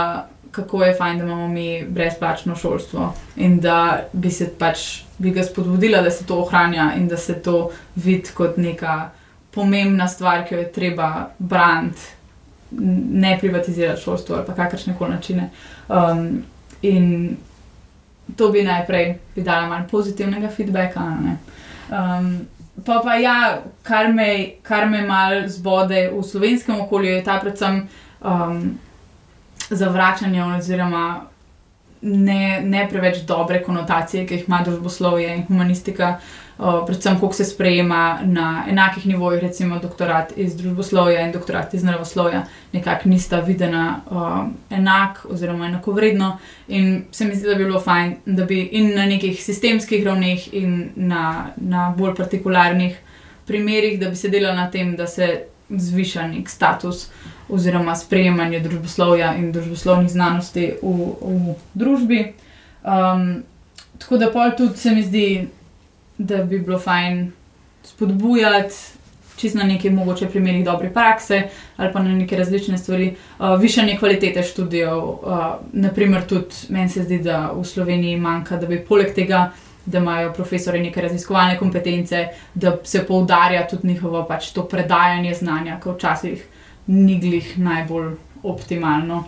kako je fajn, da imamo mi brezplačno šolstvo in da bi se pač bi ga spodbudila, da se to ohranja in da se to vidi kot neka pomembna stvar, ki jo je treba braniti. Ne privatizirati šolstvo ali kakršne koli načine. Um, in to bi najprej bi dala malo pozitivnega feedbacka. Um, pa pa ja, kar me, kar me malo zbode v slovenskem okolju, je ta predvsem um, zavračanje oziroma ne, ne preveč dobre konotacije, ki jih ima družboslovje in humanistika predvsem kako se sprejema na enakih nivojih, recimo doktorat iz družboslovja in doktorat iz naravoslovja, nekako nista videna uh, enak oziroma enakovredno. In se mi zdi, da bi bilo fajn, da bi in na nekih sistemskih ravneh in na, na bolj partikularnih primerih, da bi se delalo na tem, da se zviša nek status. Oziroma, sprejemanje družboslovja in družboslovnih znanosti v, v družbi. Um, tako da, pol tudi se mi zdi, da bi bilo fajn spodbujati čisto na neki mogoče primerih dobre prakse ali pa na neke različne stvari, uh, višanje kvalitete študijev. Uh, naprimer, tudi meni se zdi, da v Sloveniji manjka, da bi poleg tega. Da imajo profesori neke raziskovalne kompetence, da se poudarja tudi njihovo pač to predajanje znanja, ki včasih ni glih najbolj optimalno.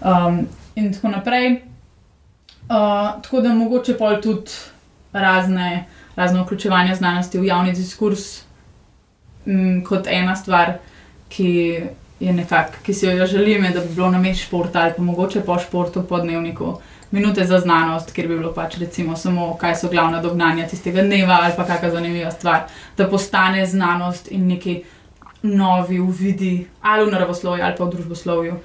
Um, in tako naprej. Uh, tako da mogoče pol tudi razne razno vključevanje znanosti v javni diskurs m, kot ena stvar, ki je nekako, ki si jo želim, je, da bi bilo na mestu športa ali pa mogoče po športu, po dnevniku. Minute za znanost, kjer bi bilo pač recimo samo, kaj so glavna dognanja tistega dneva ali pa kakšna zanimiva stvar, da postane znanost in neki novi uvidi ali v naravoslovju ali pa v družboslovju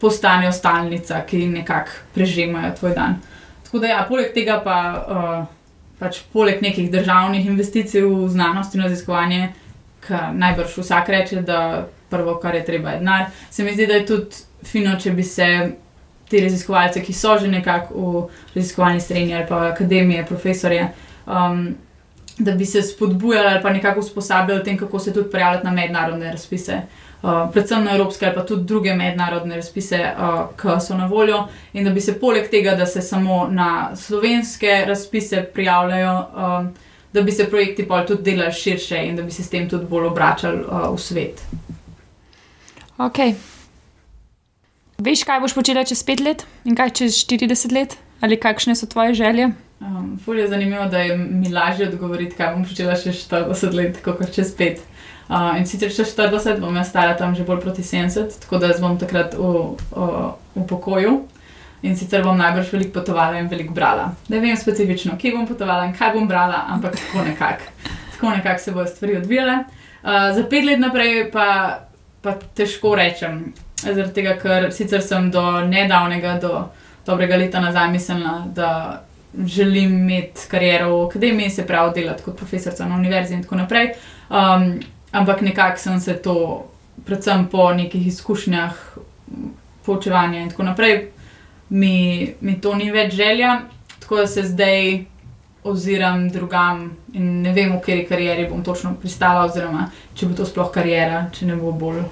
postanejo stalnica, ki nekako prežemajo tvoj dan. Tako da, ja, poleg tega pa, uh, pač poleg nekih državnih investicij v znanost in raziskovanje, ki najbrž vsak reče, da prvo, kar je treba, je denar, se mi zdi, da je tudi fino, če bi se ti raziskovalci, ki so že nekako v raziskovalni srednji ali pa akademije, profesorje. Um, Da bi se spodbujali ali pa nekako usposabljali o tem, kako se tudi prijavljati na mednarodne razpise. Uh, uh, predvsem na evropske ali pa tudi druge mednarodne razpise, uh, ki so na voljo, in da bi se poleg tega, da se samo na slovenske razpise prijavljajo, um, da bi se projekti pa tudi delali širše in da bi se s tem tudi bolj obračali uh, v svet. Ok. Veš, kaj boš počela čez pet let in kaj čez 40 let, ali kakšne so tvoje želje? Um, je zanimivo, da je mi lažje odgovoriti, kaj bom počela še 40 let, kot čez pet. Uh, in sicer še 40, bom jaz stara tam že bolj proti 70, tako da bom takrat v, v, v pokoju. In sicer bom najbrž veliko potovala in veliko brala. Ne vem specifično, kje bom potovala in kaj bom brala, ampak tako nekako nekak se bodo stvari odvijale. Uh, za pet let naprej pa, pa težko rečem, zaradi tega, ker sicer sem do nedavnega, do dobrega leta nazaj mislila, da želim imeti kariero v akademiji, se pravi delati kot profesorica na univerzi in tako naprej. Um, ampak nekako sem se to, predvsem po nekih izkušnjah, poučevanja in tako naprej, mi, mi to ni več želja, tako da se zdaj oziram drugam in ne vem, v kateri karieri bom točno pristala, oziroma če bo to sploh karijera, če ne bo bolj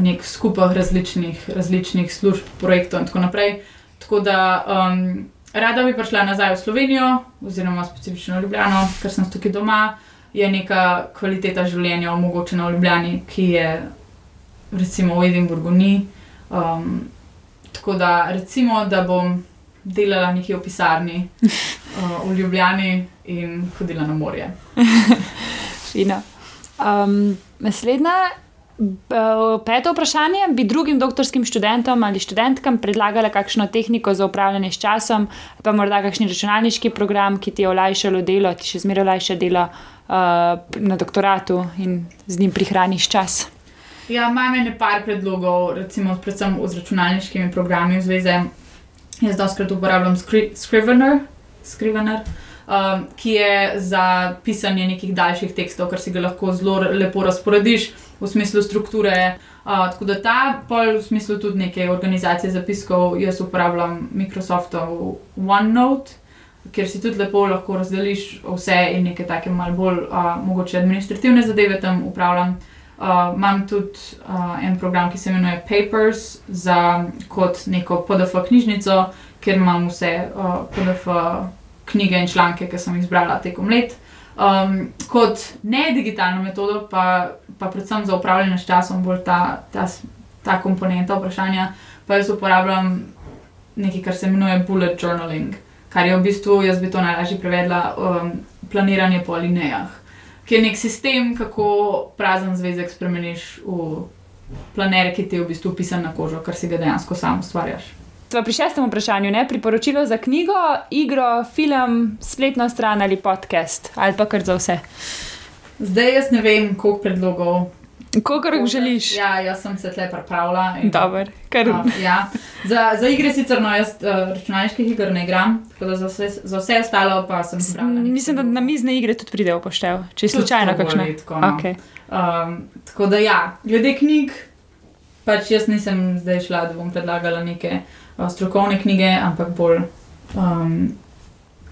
nek skupaj različnih, različnih služb, projektov in tako naprej. Tako da um, rada bi prišla nazaj v Slovenijo, oziroma specifično v Ljubljano, ker sem tukaj doma je neka kvaliteta življenja omogočena v Ljubljani, ki je recimo v Edinburgu ni. Um, tako da recimo, da bom delala nekje v pisarni uh, v Ljubljani in hodila na morje. Fina. Um, naslednja. Peto vprašanje. Bi drugim doktorskim študentom ali študentkam predlagala kakšno tehniko za upravljanje s časom, pa morda kakšen računalniški program, ki ti je olajšalo delo, ti še zmeraj olajša delo, uh, na doktoratu in z njim prihraniš čas. Ja, imam nekaj predlogov, recimo, predvsem z računalniškimi programi v zvezi. Jaz doskrat uporabljam Scrivener, Scrivener um, ki je za pisanje nekih daljših tekstov, kar si ga lahko zelo lepo razporediš v smislu strukture. Uh, tako da ta pol v smislu tudi neke organizacije zapiskov, jaz uporabljam Microsoftov OneNote kjer si tudi lepo lahko razdeliš vse in neke take malo bolj uh, mogoče administrativne zadeve tam upravljam. Uh, imam tudi uh, en program, ki se imenuje Papers, za kot neko PDF knjižnico, kjer imam vse uh, PDF knjige in članke, ki sem jih zbrala tekom let. Um, kot ne digitalno metodo, pa, pa predvsem za upravljanje s časom, bolj ta, ta, ta komponenta vprašanja, pa jaz uporabljam nekaj, kar se imenuje bullet journaling. Uh, kar je v bistvu, jaz bi to najlažje prevedla, um, planiranje po alinejah, ki je nek sistem, kako prazen zvezek spremeniš v planer, ki ti je v bistvu pisan na kožo, kar si ga dejansko sam ustvarjaš. Sva pri šestem vprašanju, ne? priporočilo za knjigo, igro, film, spletno stran ali podcast, ali pa kar za vse. Zdaj jaz ne vem, koliko predlogov Kogar želiš? Ja, jaz sem se tle pripravila. Dobar, kar... uh, ja. za, za igre sicer no, jaz uh, računalniških iger ne igram, za vse, za vse ostalo pa sem se pripravila. Mislim, da na mizne igre tudi pride v poštev, če je slučajno kakšno. Tako, no. okay. um, tako da ja, glede knjig, pač jaz nisem zdaj šla, da bom predlagala neke uh, strokovne knjige, ampak bolj um,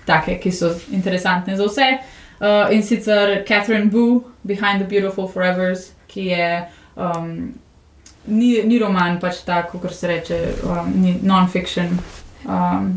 take, ki so interesantne za vse. Uh, in sicer Catherine Boo, Behind the Beautiful Forevers ki je. Um, Ni, ni roman, pač tako, kot se reče, um, non-fiction um,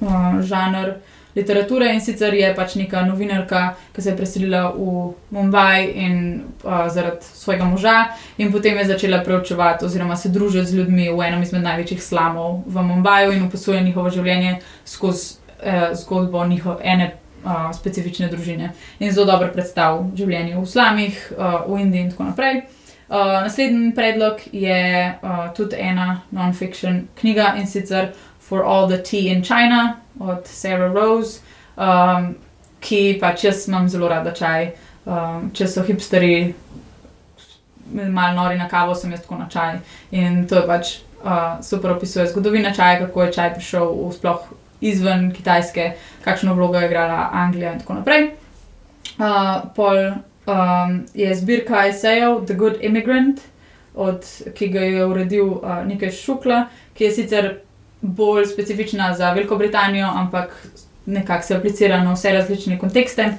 um, žanr literature. In sicer je pač neka novinarka, ki se je preselila v Mumbai in, uh, zaradi svojega moža, in potem je začela preučevati oziroma se družiti z ljudmi v enem izmed največjih slamov v Mumbaju in opisuje njihovo življenje skozi eh, zgodbo njiho, ene uh, specifične družine in zelo dobro predstavlja življenje v slamih, uh, v Indiji in tako naprej. Uh, naslednji predlog je uh, tudi ena non-fiction knjiga in sicer For All the Tea in China od Sarah Rose, um, ki pač jaz imam zelo rada čaj. Um, če so hipsteri malo nori na kavo, sem jaz tako na čaj. In to je pač uh, super opisuje zgodovino čaja, kako je čaj prišel v sploh izven Kitajske, kakšno vlogo je igrala Anglija in tako naprej. Uh, pol um, je zbirka esejev The Good Immigrant, od, ki ga je uredil uh, nekaj šukla, ki je sicer bolj specifična za Veliko Britanijo, ampak nekako se aplicira na vse različne kontekste.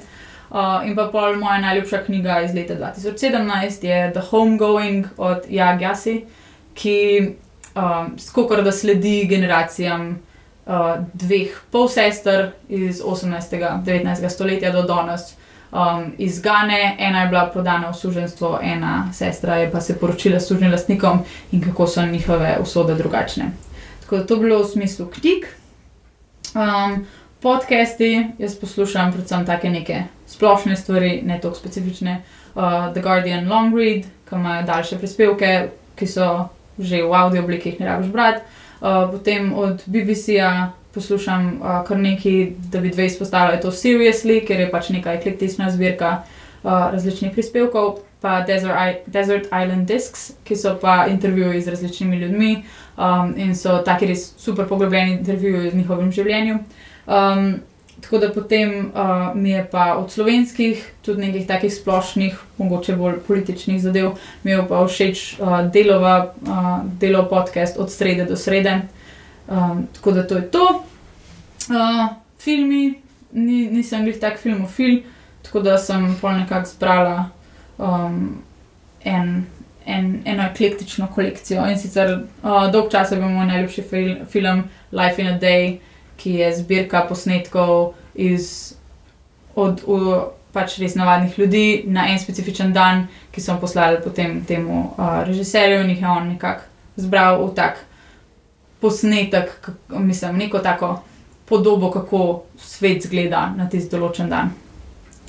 Uh, in pa pol moja najljubša knjiga iz leta 2017 je The Homegoing od Jagjasi, ki um, skoro da sledi generacijam uh, dveh polsester iz 18. in 19. stoletja do danes. Um, iz Gane, ena je bila prodana v suženstvo, ena sestra je pa se poročila s suženim lastnikom in kako so njihove usode drugačne. Tako da to bilo v smislu knjig. Um, podcasti, jaz poslušam predvsem take neke splošne stvari, ne toliko specifične. Uh, The Guardian Long Read, ki imajo daljše prispevke, ki so že v audio obliki, jih ne rabiš brati. Uh, potem od BBC-ja poslušam uh, kar nekaj, da bi dve izpostavili to Seriously, ker je pač neka eklektična zbirka uh, različnih prispevkov, pa Desert, I Desert Island Discs, ki so pa intervjuji z različnimi ljudmi um, in so taki res super poglobljeni intervjuji z njihovim življenjem. Um, Tako da potem uh, mi je pa od slovenskih, tudi nekih takih splošnih, mogoče bolj političnih zadev, mi je pa všeč uh, delova, uh, delo podcast od srede do srede. Um, tako da to je to. Uh, filmi, Ni, nisem bil tak filmofil, tako da sem pol nekako zbrala um, en, en, eno eklektično kolekcijo. In sicer uh, dolg čas je bil moj najljubši fil, film Life in a Day ki je zbirka posnetkov iz, od, od pač res navadnih ljudi na en specifičen dan, ki so poslali potem temu uh, režiserju in jih je on nekako zbral v tak posnetek, kako, mislim, neko tako podobo, kako svet zgleda na tisti določen dan.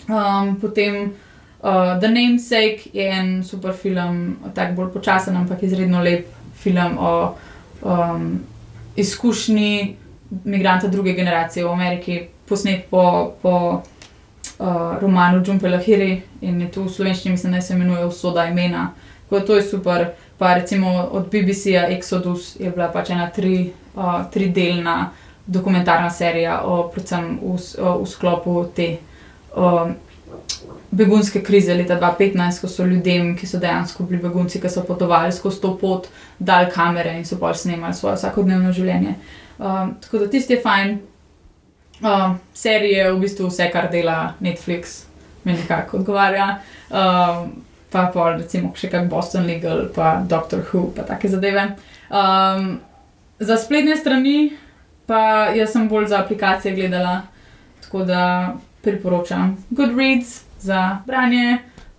Um, potem uh, The Namesake je en super film, tako bolj počasen, ampak izredno lep film o um, izkušnji imigranta druge generacije v Ameriki, posnet po, po uh, romanu Džumpela Hiri in je tu v slovenščini, mislim, da se imenuje Usoda imena. Tako da to je super. Pa recimo od BBC-ja Exodus je bila pač ena tri, uh, tridelna dokumentarna serija, o, predvsem v, v sklopu te. Um, Begunske krize leta 2015, ko so ljudem, ki so dejansko bili begunci, ki so potovali skozi to pot, dali kamere in so pač snemali svoje vsakodnevno življenje. Uh, Um, tako da tisti je fajn. Um, serije v bistvu vse, kar dela Netflix, mi nekako odgovarja. Um, pa pa recimo še kak Boston Legal, pa Doctor Who, pa take zadeve. Um, za spletne strani pa jaz sem bolj za aplikacije gledala, tako da priporočam Goodreads za branje,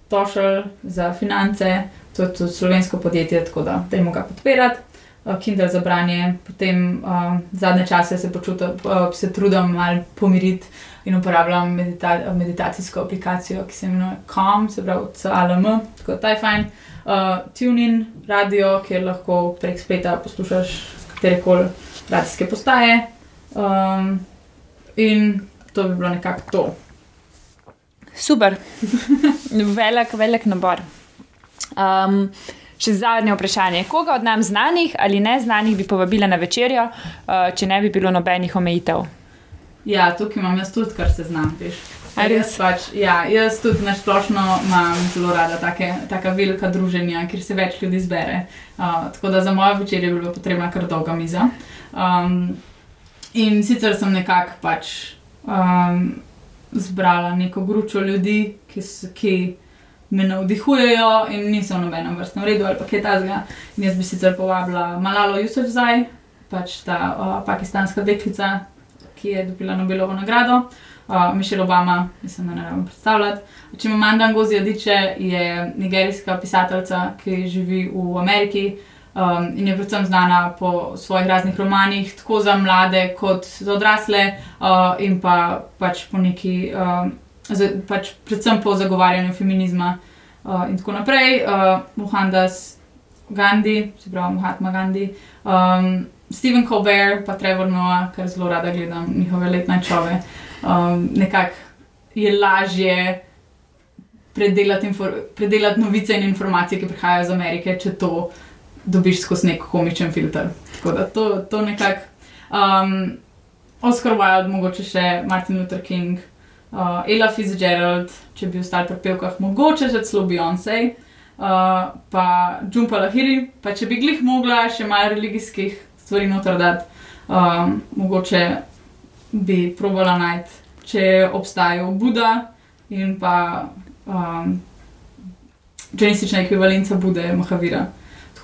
Tošel za finance, to je tudi slovensko podjetje, tako da dajmo ga podpirati. Eh, Kindle za branje, potem uh, zadnje čase se, počutim, uh, se trudim malo pomiriti in uporabljam medita meditacijsko aplikacijo, ki se imenuje COM, se pravi CLM, tako da je fajn. Uh, TuneIn radio, kjer lahko prek spleta poslušaš katere koli radijske postaje. Um, in to bi bilo nekako to. Super, velik, velik nabor. Um, Še zadnje vprašanje. Koga od nam znanih ali neznanih bi povabila na večerjo, uh, če ne bi bilo nobenih omejitev? Ja, tukaj imam jaz tudi, kar se znam. Jaz, pač, ja, jaz tudi na splošno imam zelo rada take, taka velika druženja, kjer se več ljudi zbere. Uh, tako da za mojo večerjo bi bila potrebna kar dolga miza. Um, in sicer sem nekako pač, um, zbrala neko gručo ljudi, ki. ki me navdihujejo in niso v nobenem vrstnem redu ali pa kaj takega. Jaz bi sicer povabila Malalo Jusufzaj, pač ta o, pakistanska deklica, ki je dobila Nobelovo nagrado. Uh, Mišel Obama, mislim, da ne rabim predstavljati. Če ima Amanda Ngozi Adiče, je nigerijska pisateljica, ki živi v Ameriki. Um, in je predvsem znana po svojih raznih romanih, tako za mlade, kot za odrasle, uh, in pa pač po neki, um, za, pač predvsem po zagovarjanju feminizma uh, in tako naprej. Uh, Mohandas Gandhi, se pravi Mahatma Gandhi, um, Stephen Colbert, pa Trevor Noah, ker zelo rada gledam njihove letne čove. Um, Nekako je lažje predelati, predelati novice in informacije, ki prihajajo iz Amerike, če to dobiš skozi nek komičen filter. Tako da to, to nekako. Um, Oscar Wilde, mogoče še Martin Luther King, uh, Ella Fitzgerald, če bi ostal pri pevkah, mogoče že celo Beyoncé, uh, pa Jumpa Lahiri, pa če bi glih mogla še malo religijskih stvari noter dati, um, mogoče bi probala najti, če obstajajo Buda in pa um, dženistična ekvivalenca Bude Mahavira.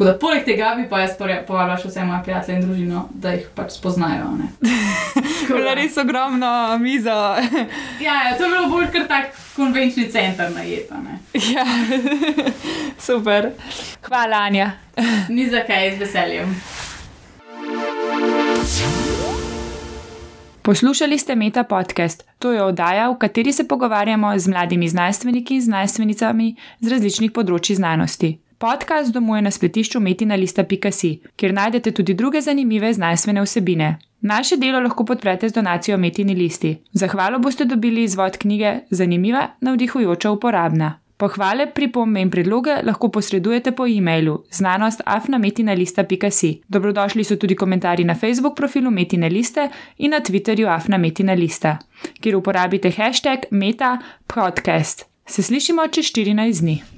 Tako da, poleg tega bi pa jaz povabila še vse moje prijatelje in družino, da jih pač spoznajo. Bilo je res ogromno mizo. ja, ja, to je bilo bolj kot tak konvenčni center na jeta. ja, super. Hvala, Anja. Ni za kaj, z veseljem. Poslušali ste Meta podcast. To je oddaja, v kateri se pogovarjamo z mladimi znanstveniki in znanstvenicami z različnih področji znanosti. Podcast domuje na spletišču metina.si, kjer najdete tudi druge zanimive znanstvene vsebine. Naše delo lahko podprete z donacijo Metini listi. Zahvalo boste dobili izvod knjige Zanimiva, navdihujoča, uporabna. Pohvale, pripombe in predloge lahko posredujete po e-mailu znanost.afnametina.si. Dobrodošli so tudi komentarji na Facebook profilu Metina liste in na Twitterju Afnametina lista, kjer uporabite hashtag Meta Podcast. Se slišimo čez 14 dni.